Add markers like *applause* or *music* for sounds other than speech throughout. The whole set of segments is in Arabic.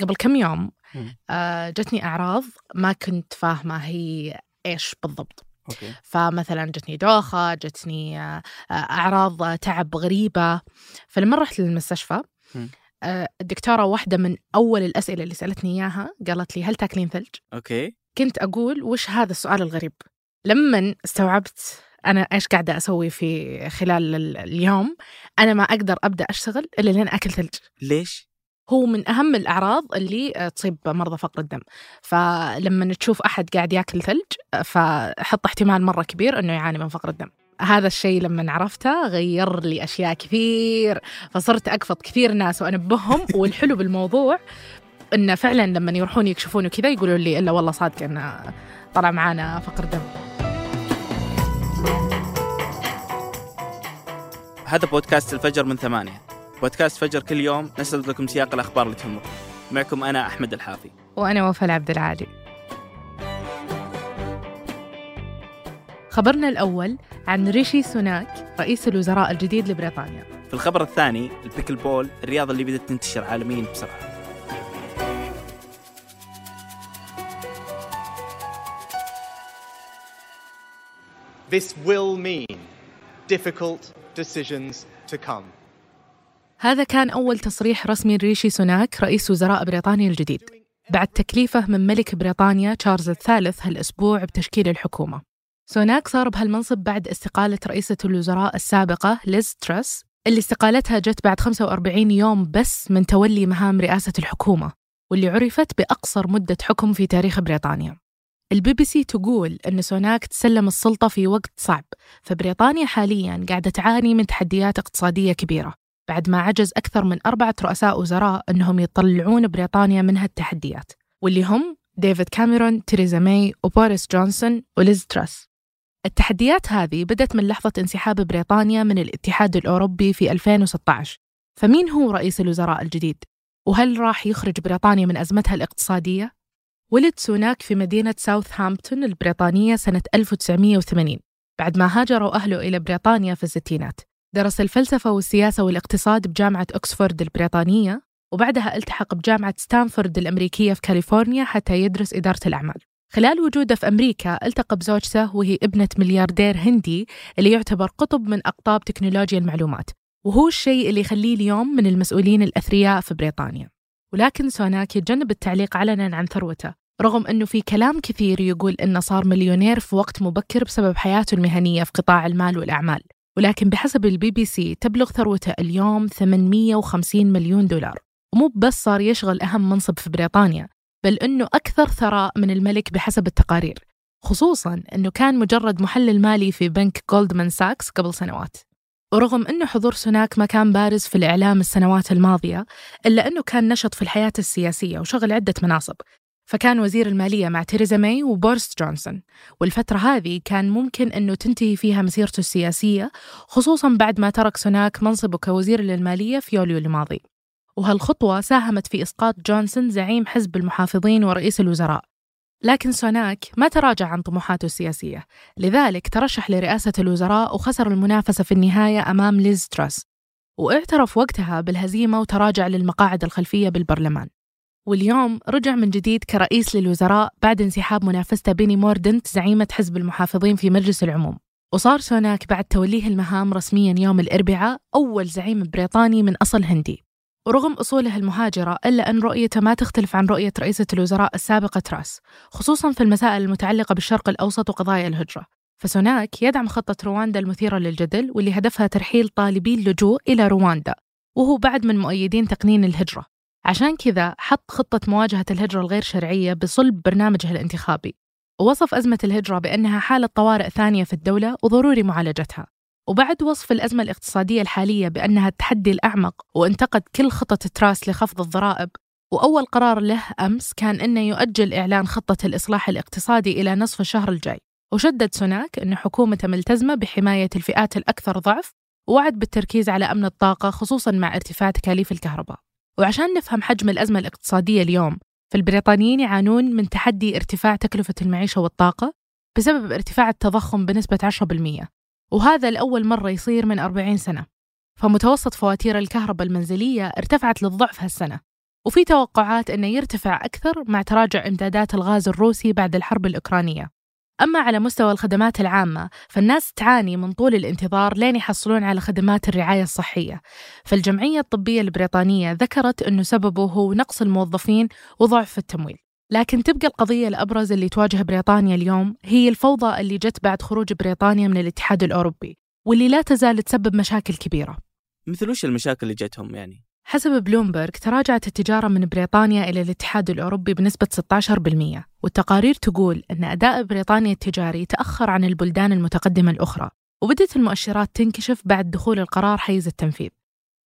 قبل كم يوم. آه، جتني أعراض ما كنت فاهمة هي إيش بالضبط okay فمثلا جتني دوخة جتني آه، آه، أعراض آه، تعب غريبة فلما رحت للمستشفى مم. آه، الدكتورة واحدة من أول الأسئلة اللي سألتني إياها قالت لي هل تاكلين ثلج؟ okay كنت أقول وش هذا السؤال الغريب لما استوعبت أنا إيش قاعدة أسوي في خلال ال- اليوم أنا ما أقدر أبدأ أشتغل إلا لين أكل ثلج ليش؟ هو من أهم الأعراض اللي آه، تصيب مرضى فقر الدم. فلما تشوف أحد قاعد يأكل ثلج آه، فحط احتمال مرة كبير أنه يعاني من فقر الدم. هذا الشيء لما عرفته غير لي أشياء كثير فصرت أقفض كثير ناس وأنبههم. *laughs* والحلو بالموضوع إنه فعلا لما يروحون يكشفون وكذا يقولوا لي إلا والله صادق إنه طلع معانا فقر دم هذا بودكاست الفجر من ثمانية. بودكاست فجر كل يوم نسرد لكم سياق الأخبار اللي تهمكم. معكم أنا أحمد الحافي. وأنا وفاء عبد العالي. خبرنا الأول عن ريشي سوناك رئيس الوزراء الجديد لبريطانيا. في الخبر الثاني البيكل بول الرياضة اللي بدأت تنتشر عالميا بسرعة. This will mean difficult decisions to come. هذا كان أول تصريح رسمي لريشي سوناك رئيس وزراء بريطانيا الجديد. بعد تكليفه من ملك بريطانيا تشارلز الثالث هالأسبوع بتشكيل الحكومة. سوناك صار بهالمنصب بعد استقالة رئيسة الوزراء السابقة ليز تراس اللي استقالتها جت بعد 45 يوم بس من تولي مهام رئاسة الحكومة واللي عرفت بأقصر مدة حكم في تاريخ بريطانيا. البي بي سي تقول أن سوناك تسلم السلطة في وقت صعب فبريطانيا حاليا قاعدة تعاني من تحديات اقتصادية كبيرة. بعد ما عجز أكثر من أربعة رؤساء وزراء أنهم يطلعون بريطانيا من هالتحديات واللي هم ديفيد كاميرون، تيريزا ماي، وبوريس جونسون وليز تراس التحديات هذه بدأت من لحظة انسحاب بريطانيا من الاتحاد الأوروبي في 2016 فمين هو رئيس الوزراء الجديد؟ وهل راح يخرج بريطانيا من أزمتها الاقتصادية؟ ولد سوناك في مدينة ساوثهامبتون البريطانية سنة 1980 بعد ما هاجروا أهله إلى بريطانيا في الستينات درس الفلسفة والسياسة والاقتصاد بجامعة أكسفورد البريطانية وبعدها التحق بجامعة ستانفورد الأمريكية في كاليفورنيا حتى يدرس إدارة الأعمال. خلال وجوده في أمريكا التقى بزوجته وهي ابنة ملياردير هندي اللي يعتبر قطب من أقطاب تكنولوجيا المعلومات وهو الشيء اللي يخليه اليوم من المسؤولين الأثرياء في بريطانيا. ولكن سوناك يتجنب التعليق علنا عن ثروته رغم أنه في كلام كثير يقول أنه صار مليونير في وقت مبكر بسبب حياته المهنية في قطاع المال والأعمال. ولكن بحسب البي بي سي تبلغ ثروته اليوم 850 مليون دولار. ومو بس صار يشغل أهم منصب في بريطانيا بل أنه أكثر ثراء من الملك بحسب التقارير. خصوصا أنه كان مجرد محلل مالي في بنك جولدمان ساكس قبل سنوات. ورغم أنه حضور سوناك ما كان بارز في الإعلام السنوات الماضية إلا أنه كان نشط في الحياة السياسية وشغل عدة مناصب. فكان وزير المالية مع تيريزا ماي وبوريس جونسون والفترة هذه كان ممكن أنه تنتهي فيها مسيرته السياسية خصوصا بعد ما ترك سوناك منصبه كوزير للمالية في يوليو الماضي. وهالخطوة ساهمت في إسقاط جونسون زعيم حزب المحافظين ورئيس الوزراء. لكن سوناك ما تراجع عن طموحاته السياسية لذلك ترشح لرئاسة الوزراء وخسر المنافسة في النهاية أمام ليز تراس واعترف وقتها بالهزيمة وتراجع للمقاعد الخلفية بالبرلمان. واليوم رجع من جديد كرئيس للوزراء بعد انسحاب منافسته بيني موردنت زعيمة حزب المحافظين في مجلس العموم. وصار سوناك بعد توليه المهام رسميا يوم الأربعاء أول زعيم بريطاني من أصل هندي. ورغم أصوله المهاجرة إلا أن رؤيته ما تختلف عن رؤية رئيسة الوزراء السابقة تراس خصوصا في المسائل المتعلقة بالشرق الأوسط وقضايا الهجرة. فسوناك يدعم خطة رواندا المثيرة للجدل واللي هدفها ترحيل طالبي اللجوء إلى رواندا وهو بعد من مؤيدين تقنين الهجرة. عشان كذا حط خطة مواجهة الهجرة الغير شرعية بصلب برنامجه الانتخابي. ووصف أزمة الهجرة بأنها حالة طوارئ ثانية في الدولة وضروري معالجتها. وبعد وصف الأزمة الاقتصادية الحالية بأنها التحدي الأعمق وانتقد كل خطط تراس لخفض الضرائب. وأول قرار له أمس كان أنه يؤجل إعلان خطة الإصلاح الاقتصادي إلى نصف الشهر الجاي. وشدد سوناك أن حكومته ملتزمة بحماية الفئات الأكثر ضعف ووعد بالتركيز على أمن الطاقة خصوصا مع ارتفاع تكاليف الكهرباء. وعشان نفهم حجم الأزمة الاقتصادية اليوم فالبريطانيين يعانون من تحدي ارتفاع تكلفة المعيشة والطاقة بسبب ارتفاع التضخم بنسبة 10% وهذا لأول مرة يصير من 40 سنة. فمتوسط فواتير الكهرباء المنزلية ارتفعت للضعف هالسنة وفي توقعات أنه يرتفع أكثر مع تراجع إمدادات الغاز الروسي بعد الحرب الأوكرانية. أما على مستوى الخدمات العامة فالناس تعاني من طول الانتظار لين يحصلون على خدمات الرعاية الصحية. فالجمعية الطبية البريطانية ذكرت أنه سببه هو نقص الموظفين وضعف التمويل. لكن تبقى القضية الأبرز اللي تواجه بريطانيا اليوم هي الفوضى اللي جت بعد خروج بريطانيا من الاتحاد الأوروبي واللي لا تزال تسبب مشاكل كبيرة. مثل وش المشاكل اللي جتهم يعني؟ حسب بلومبرج تراجعت التجارة من بريطانيا إلى الاتحاد الأوروبي بنسبة 16% والتقارير تقول أن أداء بريطانيا التجاري تأخر عن البلدان المتقدمة الأخرى وبدت المؤشرات تنكشف بعد دخول القرار حيز التنفيذ.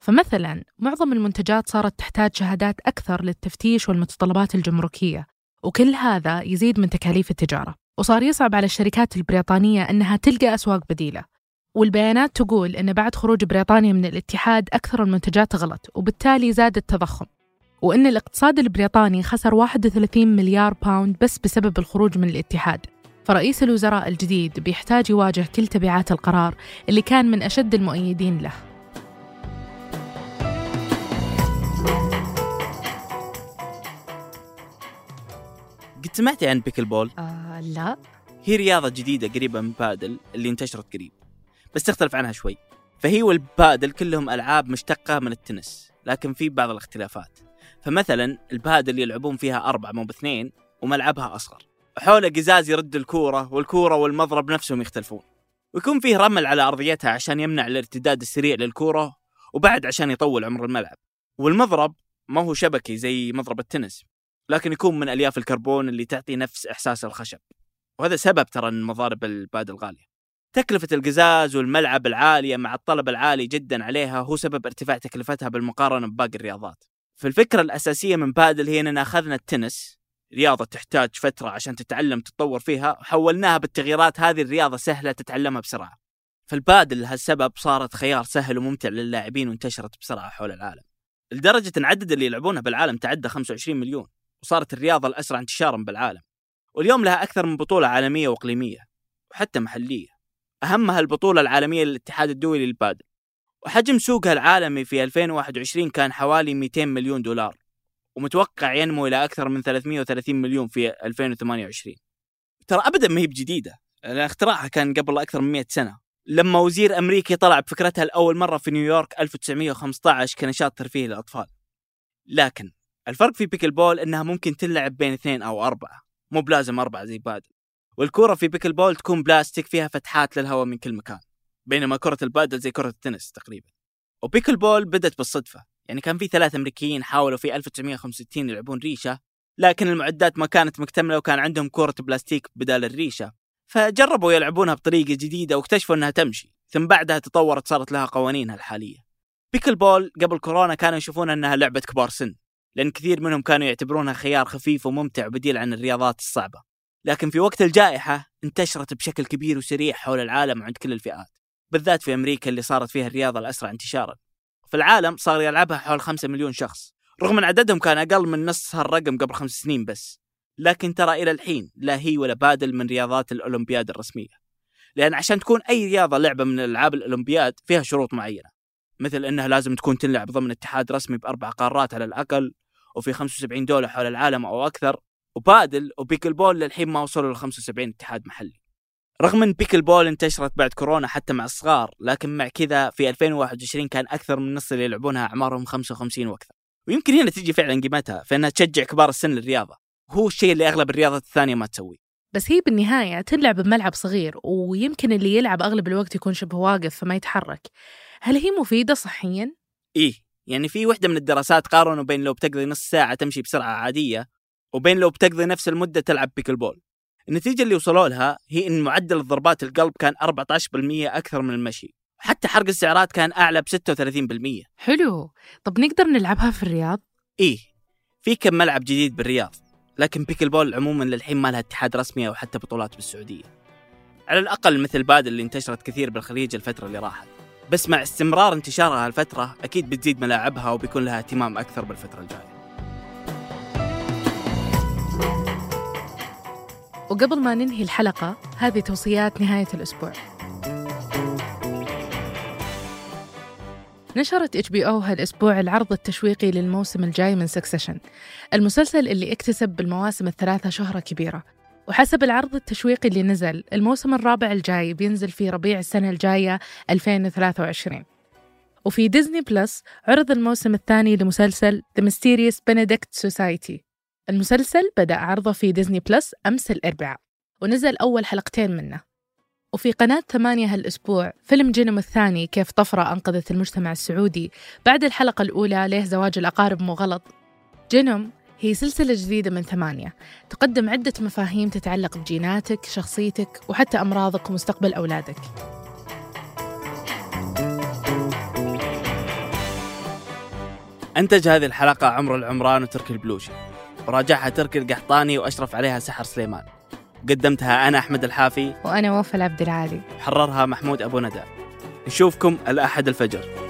فمثلا معظم المنتجات صارت تحتاج شهادات أكثر للتفتيش والمتطلبات الجمركية وكل هذا يزيد من تكاليف التجارة. وصار يصعب على الشركات البريطانية أنها تلقى أسواق بديلة. والبيانات تقول أن بعد خروج بريطانيا من الاتحاد أكثر المنتجات غلط وبالتالي زاد التضخم. وأن الاقتصاد البريطاني خسر 31 مليار باوند بس بسبب الخروج من الاتحاد. فرئيس الوزراء الجديد بيحتاج يواجه كل تبعات القرار اللي كان من أشد المؤيدين له. قد سمعتي عن بيكل بول؟ آه لا. هي رياضة جديدة قريبة من بادل اللي انتشرت قريب. بس تختلف عنها شوي. فهي والبادل كلهم ألعاب مشتقة من التنس لكن في بعض الاختلافات. فمثلا البادل يلعبون فيها أربعة مو باثنين وملعبها أصغر. حوله قزاز يرد الكورة والكورة والمضرب نفسهم يختلفون. ويكون فيه رمل على أرضيتها عشان يمنع الارتداد السريع للكورة وبعد عشان يطول عمر الملعب. والمضرب ما هو شبكي زي مضرب التنس لكن يكون من ألياف الكربون اللي تعطي نفس إحساس الخشب. وهذا سبب ترى أن مضارب البادل غالية. تكلفة القزاز والملعب العالية مع الطلب العالي جدا عليها هو سبب ارتفاع تكلفتها بالمقارنة بباقي الرياضات. فالفكرة الأساسية من بادل هي أننا أخذنا التنس رياضة تحتاج فترة عشان تتعلم تتطور فيها وحولناها بالتغييرات هذه الرياضة سهلة تتعلمها بسرعة. فالبادل لهالسبب صارت خيار سهل وممتع للاعبين وانتشرت بسرعة حول العالم. لدرجة أن عدد اللي يلعبونها بالعالم تعدى 25 مليون وصارت الرياضة الأسرع انتشارا بالعالم. واليوم لها أكثر من بطولة عالمية وإقليمية وحتى محلية. أهمها البطولة العالمية للاتحاد الدولي للبادل. وحجم سوقها العالمي في 2021 كان حوالي 200 مليون دولار ومتوقع ينمو إلى أكثر من 330 مليون في 2028 ترى أبدا ما هي بجديدة اختراعها كان قبل أكثر من 100 سنة. لما وزير أمريكي طلع بفكرتها لأول مرة في نيويورك 1915 كنشاط ترفيهي للأطفال. لكن الفرق في pickleball إنها ممكن تلعب بين اثنين أو أربعة مو بلازم أربعة زي بادل. والكرة في pickleball تكون بلاستيك فيها فتحات للهواء من كل مكان بينما كرة البادل زي كرة التنس تقريبا. و pickleball بدت بالصدفة يعني كان في ثلاث أمريكيين حاولوا في 1965 يلعبون ريشة لكن المعدات ما كانت مكتملة وكان عندهم كرة بلاستيك بدال الريشة. فجربوا يلعبونها بطريقة جديدة واكتشفوا أنها تمشي ثم بعدها تطورت صارت لها قوانينها الحالية. بيكل بول قبل كورونا كانوا يشوفون أنها لعبة كبار سن لأن كثير منهم كانوا يعتبرونها خيار خفيف وممتع وبديل عن الرياضات الصعبة. لكن في وقت الجائحة انتشرت بشكل كبير وسريع حول العالم وعند كل الفئات بالذات في أمريكا اللي صارت فيها الرياضة الأسرع انتشارا. في العالم صار يلعبها حول 5 مليون شخص رغم أن عددهم كان أقل من نص هالرقم قبل خمس سنين بس. لكن ترى إلى الحين لا هي ولا بادل من رياضات الأولمبياد الرسمية. لأن عشان تكون أي رياضة لعبة من ألعاب الأولمبياد فيها شروط معينة مثل أنها لازم تكون تلعب ضمن اتحاد رسمي بأربع قارات على الأقل وفي 75 دولة حول العالم أو أكثر. وبادل وبيكل بول للحين ما وصلوا ل 75 اتحاد محلي. رغم إن بيكل بول انتشرت بعد كورونا حتى مع الصغار لكن مع كذا في 2021 كان أكثر من نص اللي يلعبونها أعمارهم 55 وأكثر. ويمكن هنا تجي فعلا قيمتها في انها تشجع كبار السن للرياضة. وهو الشيء اللي أغلب الرياضات الثانية ما تسويه. بس هي بالنهاية تلعب بملعب صغير ويمكن اللي يلعب أغلب الوقت يكون شبه واقف فما يتحرك. هل هي مفيدة صحيا؟ إيه يعني في وحدة من الدراسات قارنوا بين لو بتقضي نص ساعة تمشي بسرعة عادية وبين لو بتقضي نفس المدة تلعب بيكل بول النتيجة اللي وصلوا لها هي إن معدل ضربات القلب كان 14% أكثر من المشي. حتى حرق السعرات كان أعلى ب 36% حلو. طب نقدر نلعبها في الرياض؟ إيه. في كم ملعب جديد بالرياض لكن بيكل بول عموما للحين ما لها اتحاد رسمي أو حتى بطولات بالسعودية. على الأقل مثل بادل اللي انتشرت كثير بالخليج الفترة اللي راحت. بس مع استمرار انتشارها هالفترة أكيد بتزيد ملاعبها وبيكون لها اهتمام أكثر بالفترة الجاية. وقبل ما ننهي الحلقة هذه توصيات نهاية الأسبوع. نشرت HBO هالأسبوع العرض التشويقي للموسم الجاي من Succession المسلسل اللي اكتسب بالمواسم الثلاثة شهرة كبيرة. وحسب العرض التشويقي اللي نزل الموسم الرابع الجاي بينزل في ربيع السنة الجاية 2023 وفي Disney Plus عرض الموسم الثاني لمسلسل The Mysterious Benedict Society. المسلسل بدأ عرضه في Disney Plus أمس الأربعاء ونزل أول حلقتين منه. وفي قناة ثمانية هالأسبوع فيلم جينوم الثاني كيف طفرة أنقذت المجتمع السعودي. بعد الحلقة الأولى ليه زواج الأقارب مو غلط. هي سلسلة جديدة من ثمانية. تقدم عدة مفاهيم تتعلق بجيناتك، شخصيتك وحتى أمراضك ومستقبل أولادك. أنتج هذه الحلقة عمر العمران وتركي البلوشي. وراجعها تركي القحطاني وأشرف عليها سحر سليمان. قدمتها أنا أحمد الحافي. وأنا وفاء العبد العالي. حررها محمود أبو ندى. نشوفكم الأحد الفجر.